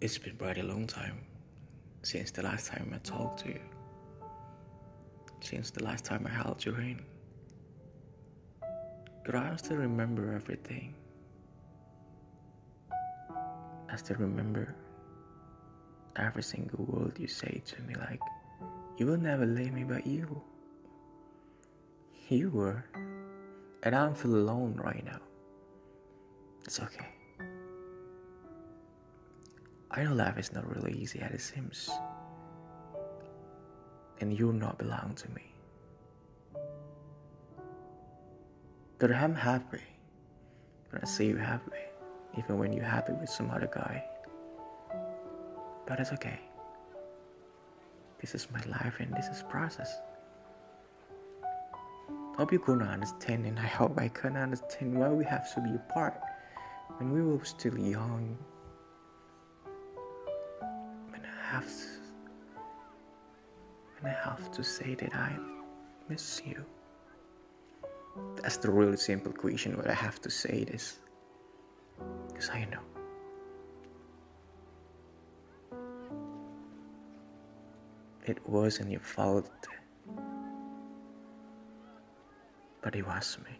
It's been quite a long time since the last time I talked to you. Since the last time I held your hand. Could I still remember everything? I still remember every single word you say to me, like, you will never leave me but you. You were. And I don't feel alone right now. It's okay. I know life is not really easy as it seems. And you not belong to me. But I'm happy when I see you happy, even when you're happy with some other guy. But it's okay. This is my life and this is process. Hope you gonna understand and I hope I can understand why we have to be apart when we were still young have and I have to say that I miss you. That's the really simple question, but I have to say this because I know. It wasn't your fault, but it was me.